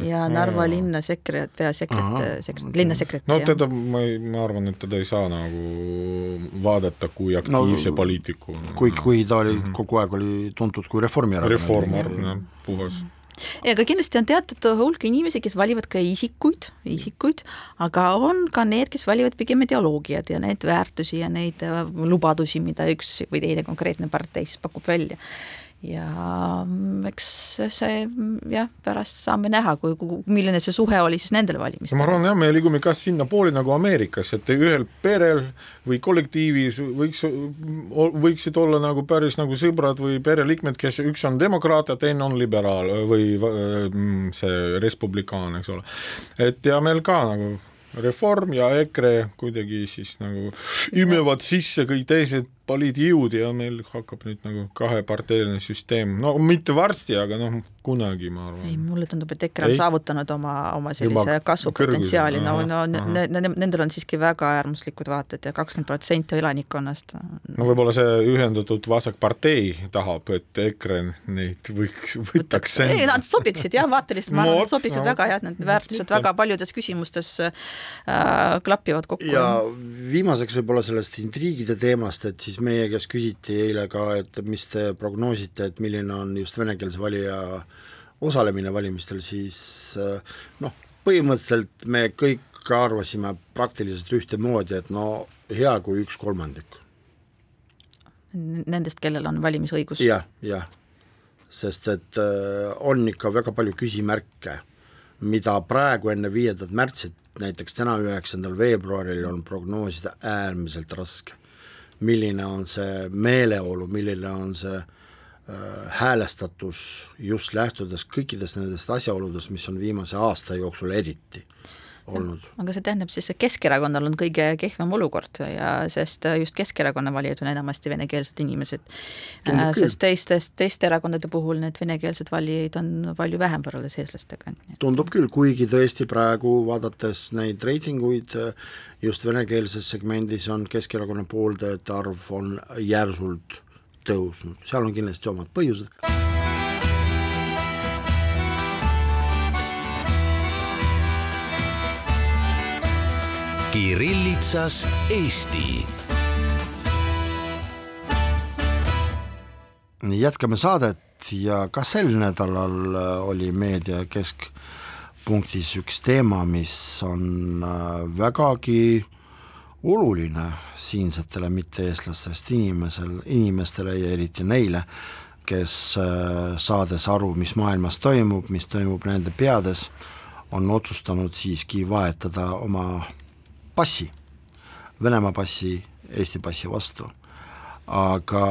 [SPEAKER 2] ja Narva oh. linna sekre-, peasekretär, sekretär, linnasekretär.
[SPEAKER 3] no teda ma ei, ma arvan, et teda ei saa nagu vaadata kui aktiivse no, poliitiku.
[SPEAKER 1] kui, kui ta oli mm -hmm. kogu aeg oli tuntud kui Reformierakonna
[SPEAKER 3] Reform, jah, puhas
[SPEAKER 2] aga kindlasti on teatud hulk inimesi, kes valivad ka isikuid, isikuid, aga on ka need, kes valivad pigem ideoloogiad ja neid väärtusi ja neid äh, lubadusi, mida üks või teine konkreetne partei siis pakub välja ja mm, eks see jah, pärast saame näha, kui, milline see suhe oli siis nendel valimistel.
[SPEAKER 3] ma arvan jah, me liigume ka sinnapoole nagu Ameerikas, et ühel perel või kollektiivis võiks, võiksid olla nagu päris nagu sõbrad või pereliikmed, kes üks on demokraat ja teine on liberaal või mm, see respublikaan, eks ole. et ja meil ka nagu Reform ja EKRE kuidagi siis nagu imevad sisse kõik teised poliitjõud ja meil hakkab nüüd nagu kaheparteiline süsteem, no mitte varsti, aga noh, kunagi ma arvan.
[SPEAKER 2] ei, mulle tundub, et EKRE on ei? saavutanud oma, oma sellise kasvupotentsiaali, no, no ne, ne, nendel on siiski väga äärmuslikud vaated ja kakskümmend protsenti elanikkonnast.
[SPEAKER 3] no võib-olla see ühendatud vasakpartei tahab, et EKRE neid võiks, võtaks
[SPEAKER 2] ei, nad sobiksid jah, vaateliselt ma arvan, et sobiksid no, väga et need väärtused väga paljudes küsimustes äh, klapivad kokku.
[SPEAKER 1] ja viimaseks võib-olla sellest intriigide teemast, et siis siis meie käest küsiti eile ka, et mis te prognoosite, et milline on just venekeelse valija osalemine valimistel, siis eh, noh, põhimõtteliselt me kõik arvasime praktiliselt ühtemoodi, et no hea kui üks kolmandik.
[SPEAKER 2] Nendest, kellel on valimisõigus
[SPEAKER 1] ja,? jah, jah, sest et äh, on ikka väga palju küsimärke, mida praegu enne viiendat märtsit, näiteks täna, üheksandal veebruaril on prognoosida äärmiselt raske milline on see meeleolu, milline on see äh, häälestatus just lähtudes kõikidest nendest asjaoludest, mis on viimase aasta jooksul eriti olnud.
[SPEAKER 2] aga see tähendab siis, et Keskerakonnal on kõige kehvem olukord ja sest just Keskerakonna valijad on enamasti venekeelsed inimesed. Äh, sest teistest, teiste erakondade puhul need venekeelsed valijaid on palju vähem võrreldes eestlastega.
[SPEAKER 1] tundub küll, kuigi tõesti praegu vaadates neid reitinguid, just venekeelses segmendis on Keskerakonna pooldajate arv on järsult tõusnud, seal on kindlasti omad põhjused
[SPEAKER 4] Kirillitsas Eesti.
[SPEAKER 1] jätkame saadet ja ka sel nädalal äh, oli meedia keskpunktis üks teema, mis on äh, vägagi oluline siinsetele mitte-eestlastest inimesel, inimestele ja eriti neile, kes äh, saades aru, mis maailmas toimub, mis toimub nende peades, on otsustanud siiski vahetada oma passi, Venemaa passi Eesti passi vastu. aga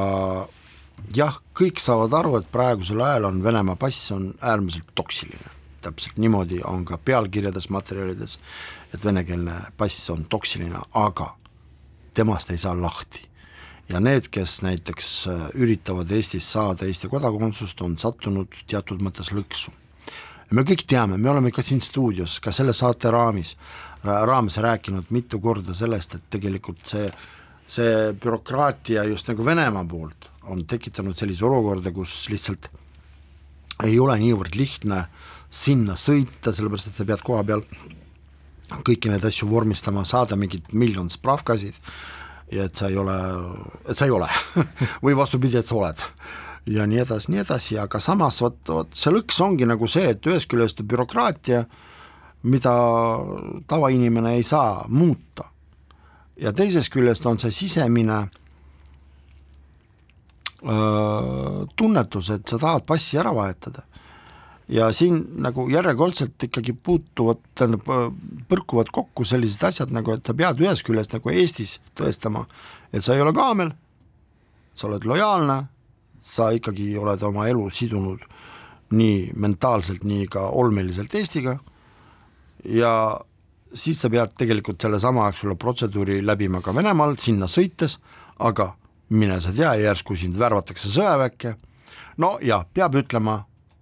[SPEAKER 1] jah, kõik saavad aru, et praegusel ajal on Venemaa pass on äärmiselt toksiline, täpselt niimoodi on ka pealkirjades, materjalides, et venekeelne pass on toksiline, aga temast ei saa lahti. ja need, kes näiteks äh, üritavad Eestis saada Eesti kodakondsust, on sattunud teatud mõttes lõksu. me kõik teame, me oleme ka siin stuudios, ka selle saate raamis raames rääkinud mitu korda sellest, et tegelikult see, see bürokraatia just nagu Venemaa poolt on tekitanud sellise olukorda, kus lihtsalt ei ole niivõrd lihtne sinna sõita, sellepärast et sa pead koha peal kõiki neid asju vormistama, saada mingid miljon spravkasid ja et sa ei ole, et sa ei ole või vastupidi, et sa oled. ja nii edasi, nii edasi, aga samas vot, vot see lõks ongi nagu see, et ühest küljest bürokraatia äh, mida tavainimene ei saa muuta. ja teisest küljest on see sisemine öö, tunnetus, et sa tahad passi ära vahetada. ja siin nagu järjekordselt ikkagi puutuvad, tähendab, põrkuvad kokku sellised asjad nagu, et sa pead ühest küljest nagu Eestis tõestama, et sa ei ole kaamel, sa oled lojaalne, sa ikkagi oled oma elu sidunud nii mentaalselt, nii ka olmeliselt Eestiga ja siis sa pead tegelikult sellesama, eks ole, protseduuri läbima ka Venemaal, sinna sõites, aga mine sa tea, järsku sind värvatakse sõjaväkke, no ja peab ütlema,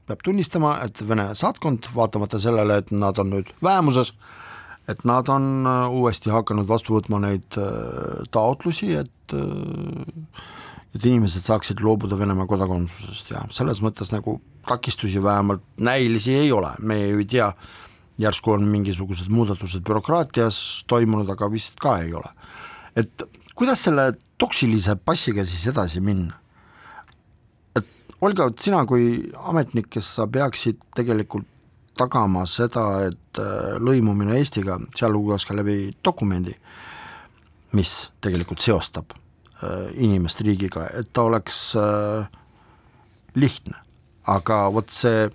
[SPEAKER 1] peab tunnistama, et Vene saatkond, vaatamata sellele, et nad on nüüd vähemuses, et nad on äh, uuesti hakanud vastu võtma neid äh, taotlusi, et äh, et inimesed saaksid loobuda Venemaa kodakondsusest. Ja selles mõttes nagu takistusi vähemalt näilisi ei ole, me ju ei tea, järsku on mingisugused muudatused bürokraatias toimunud, aga vist ka ei ole. et kuidas selle toksilise passiga siis edasi minna? et Olga, sina kui ametnik, kes sa peaksid tegelikult tagama seda, et äh, lõimumine Eestiga, sealhulgas ka läbi dokumendi, mis tegelikult seostab äh, inimest riigiga, et ta oleks äh, lihtne, aga vot see,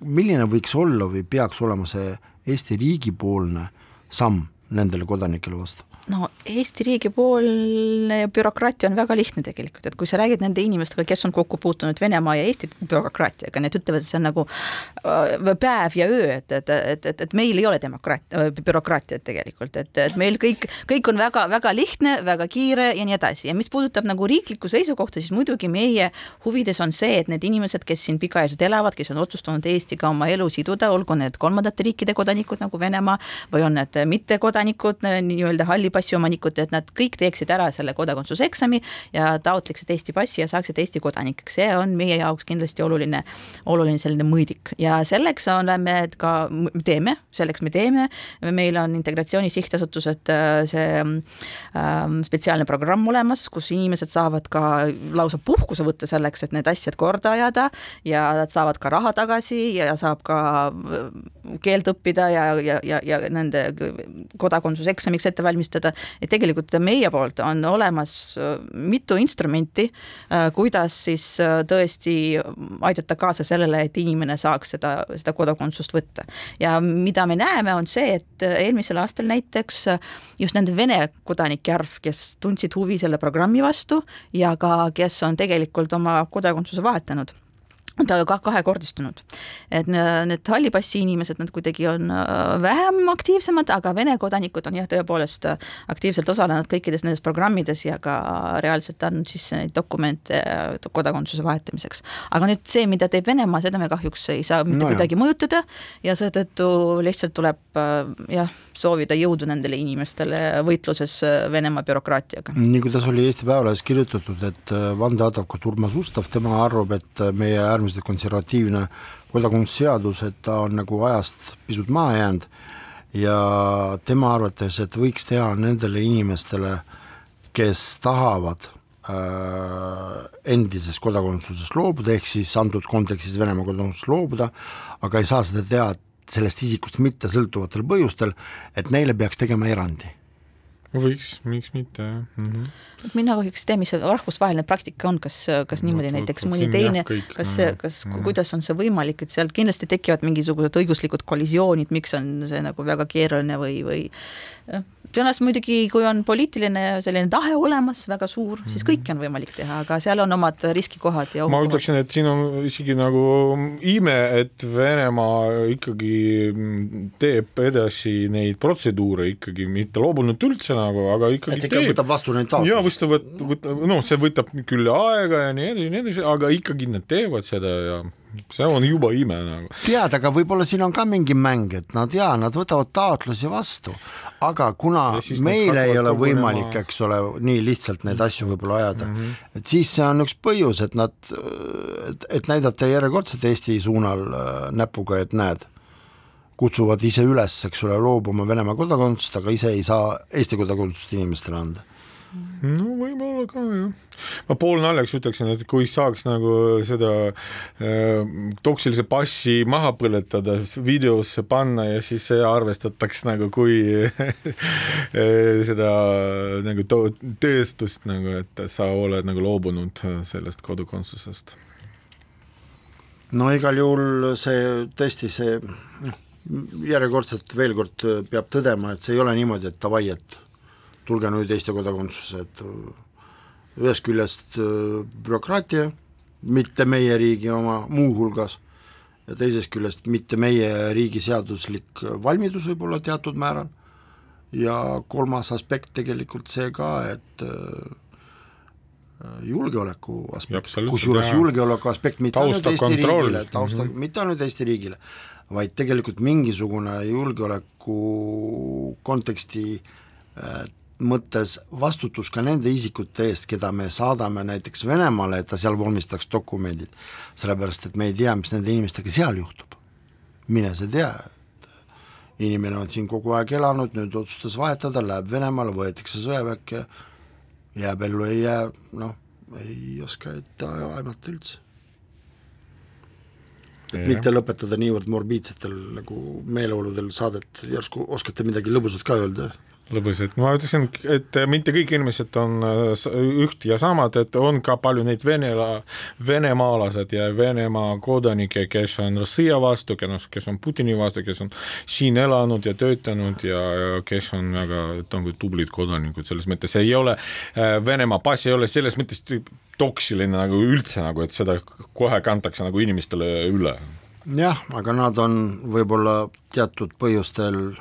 [SPEAKER 1] milline võiks olla või peaks olema see Eesti riigipoolne samm nendele kodanikele vastu?
[SPEAKER 2] No Eesti riigi poolne bürokraatia on väga lihtne tegelikult, et kui sa räägid nende inimestega, kes on kokku puutunud Venemaa ja Eesti bürokraatiaga, need ütlevad, et see on nagu äh, päev ja öö, et, et, et, et, et meil ei ole demokraat-, äh, bürokraatiat tegelikult, et, et meil kõik, kõik on väga-väga lihtne, väga kiire ja nii edasi. Ja mis puudutab nagu riiklikku seisukohta, siis muidugi meie huvides on see, et need inimesed, kes siin pikaajaliselt elavad, kes on otsustanud Eestiga oma elu siduda, olgu need kolmandate riikide kodanikud nagu Venemaa või on need mittekodanikud, nii-öelda halli passi omanikud, et nad kõik teeksid ära selle kodakondsuse eksami ja taotleksid Eesti passi ja saaksid Eesti kodanikeks, see on meie jaoks kindlasti oluline, oluline selline mõõdik. Ja selleks oleme ka, teeme, selleks me teeme, meil on Integratsiooni Sihtasutused see ähm, spetsiaalne programm olemas, kus inimesed saavad ka lausa puhkuse võtta selleks, et need asjad korda ajada ja nad saavad ka raha tagasi ja saab ka keelt õppida ja, ja, ja, ja nende kodakondsuseksamiks ette valmistada, kohta, et tegelikult meie poolt on olemas äh, mitu instrumenti, äh, kuidas siis äh, tõesti aidata kaasa sellele, et inimene saaks seda, seda kodakondsust võtta. ja mida me näeme, on see, et eelmisel aastal näiteks just nende Vene kodanike arv, kes tundsid huvi selle programmi vastu ja ka, kes on tegelikult oma kodakondsuse vahetanud ka kahekordistunud. et need halli passi inimesed, nad kuidagi on äh, vähem aktiivsemad, aga Vene kodanikud on jah, tõepoolest äh, aktiivselt osalenud kõikides nendes programmides ja ka reaalselt andnud sisse neid dokumente äh, kodakondsuse vahetamiseks. aga nüüd see, mida teeb Venemaa, seda me kahjuks ei saa mitte no kuidagi mõjutada ja seetõttu lihtsalt tuleb jah, soovida jõudu nendele inimestele võitluses Venemaa bürokraatiaga.
[SPEAKER 1] nii kuidas oli Eesti Päevalehes kirjutatud, et vandeadvokaat Urmas Ustav, tema arvab, et meie äärmiselt äärmiselt konservatiivne. Kodakondsusseadus, et ta on nagu ajast pisut maha jäänud ja tema arvates, et võiks teha nendele inimestele, kes tahavad äh, endisest kodakondsusest loobuda, ehk siis antud kontekstis Venemaa kodakondsusest loobuda, aga ei saa seda teha sellest isikust mitte sõltuvatel põhjustel, et neile peaks tegema erandi
[SPEAKER 3] võiks, miks mitte, jah mm.
[SPEAKER 2] -hmm. mina kahjuks ei tea, mis see rahvusvaheline praktika on, kas, kas niimoodi no, näiteks mõni teine, kas, kas mm, -hmm. kuidas on see võimalik, et sealt kindlasti tekivad mingisugused õiguslikud kollisioonid, miks on see nagu väga keeruline või, või jah, tõenäoliselt muidugi, kui on poliitiline selline tahe olemas, väga suur, siis mhm. kõike on võimalik teha, aga seal on omad riskikohad ja
[SPEAKER 3] ma ütleksin, et siin on isegi nagu ime, et Venemaa ikkagi teeb edasi neid protseduure ikkagi, mitte loobunud üldse nagu, aga ikkagi
[SPEAKER 1] et ikka teeb. võtab vastu neid taotlusi.
[SPEAKER 3] jaa, võtab, võtab, noh, see võtab küll aega ja nii edasi ja nii edasi, aga ikkagi nad teevad seda ja see on juba ime nagu.
[SPEAKER 1] tead, aga võib-olla siin on ka mingi mäng, et nad jaa, nad võtavad taotlusi vastu, aga kuna meil ei ole võimalik, eks ole, nii lihtsalt neid asju võib-olla ajada mm, -hmm. et siis see on üks põhjus, et nad, et, et näidata järjekordselt Eesti suunal äh, näpuga, et näed, kutsuvad ise üles, eks ole, loobuma Venemaa kodakondsust, aga ise ei saa Eesti kodakondsust inimestele anda
[SPEAKER 3] no võib-olla ka jah. ma poolnaljaks ütleksin, et kui saaks nagu seda äh, toksilise passi maha põletada, videosse panna ja siis see arvestataks nagu kui seda nagu tõestust nagu, et sa oled nagu loobunud sellest kodukondsusest.
[SPEAKER 1] no igal juhul see tõesti see noh, järjekordselt veel kord peab tõdema, et see ei ole niimoodi, et davai, et tulge nüüd Eesti kodakondsusse, et ühest küljest äh, bürokraatia, mitte meie riigi oma muuhulgas, ja teisest küljest mitte meie riigi seaduslik valmidus võib-olla teatud määral, ja kolmas aspekt tegelikult see ka, et äh, julgeoleku aspekt, kusjuures julgeoleku aspekt mitte ainult Eesti kontroll. riigile, tausta mm, -hmm. mitte ainult Eesti riigile, vaid tegelikult mingisugune julgeoleku konteksti äh, mõttes vastutus ka nende isikute eest, keda me saadame näiteks Venemaale, et ta seal vormistaks dokumendid, sellepärast et me ei tea, mis nende inimestega seal juhtub. mine sa tea, inimene on siin kogu aeg elanud, nüüd otsustas vahetada, läheb Venemaale, võetakse sõjaväkke, jääb ellu, ei jää, noh, ei oska ette aimata üldse. et mitte lõpetada niivõrd morbiidsetel nagu meeleoludel saadet, järsku oskate midagi lõbusat ka öelda?
[SPEAKER 3] Lõbusad, ma ütlesin, et mitte kõik inimesed on äh, üht ja samad, et on ka palju neid venela, venemaalased ja Venemaa kodanikke, kes on sõja vastu, kes on Putini vastu, kes on siin elanud ja töötanud ja, ja kes on väga nagu tublid kodanikud, selles mõttes ei ole, äh, Venemaa pass ei ole selles mõttes toksiline nagu üldse nagu, et seda kohe kantakse nagu inimestele üle.
[SPEAKER 1] jah, aga nad on võib-olla teatud põhjustel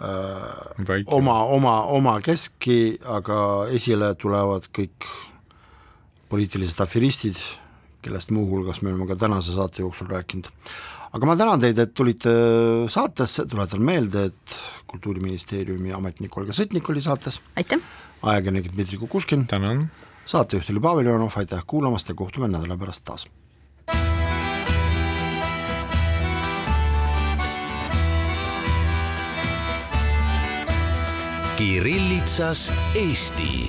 [SPEAKER 1] Väike. oma, oma, oma keski, aga esile tulevad kõik poliitilised aferistid, kellest muuhulgas me oleme ka tänase saate jooksul rääkinud. aga ma tänan teid, et tulite saatesse, tuletan meelde, et Kultuuriministeeriumi ametnik Olga Sõtnik oli saates.
[SPEAKER 2] aitäh!
[SPEAKER 1] ajakirjanik Dmitri Kukushkin.
[SPEAKER 3] tänan!
[SPEAKER 1] saatejuht oli Pavel Ivanov, aitäh kuulamast ja kohtume nädala pärast taas
[SPEAKER 4] Kirillitsas Eesti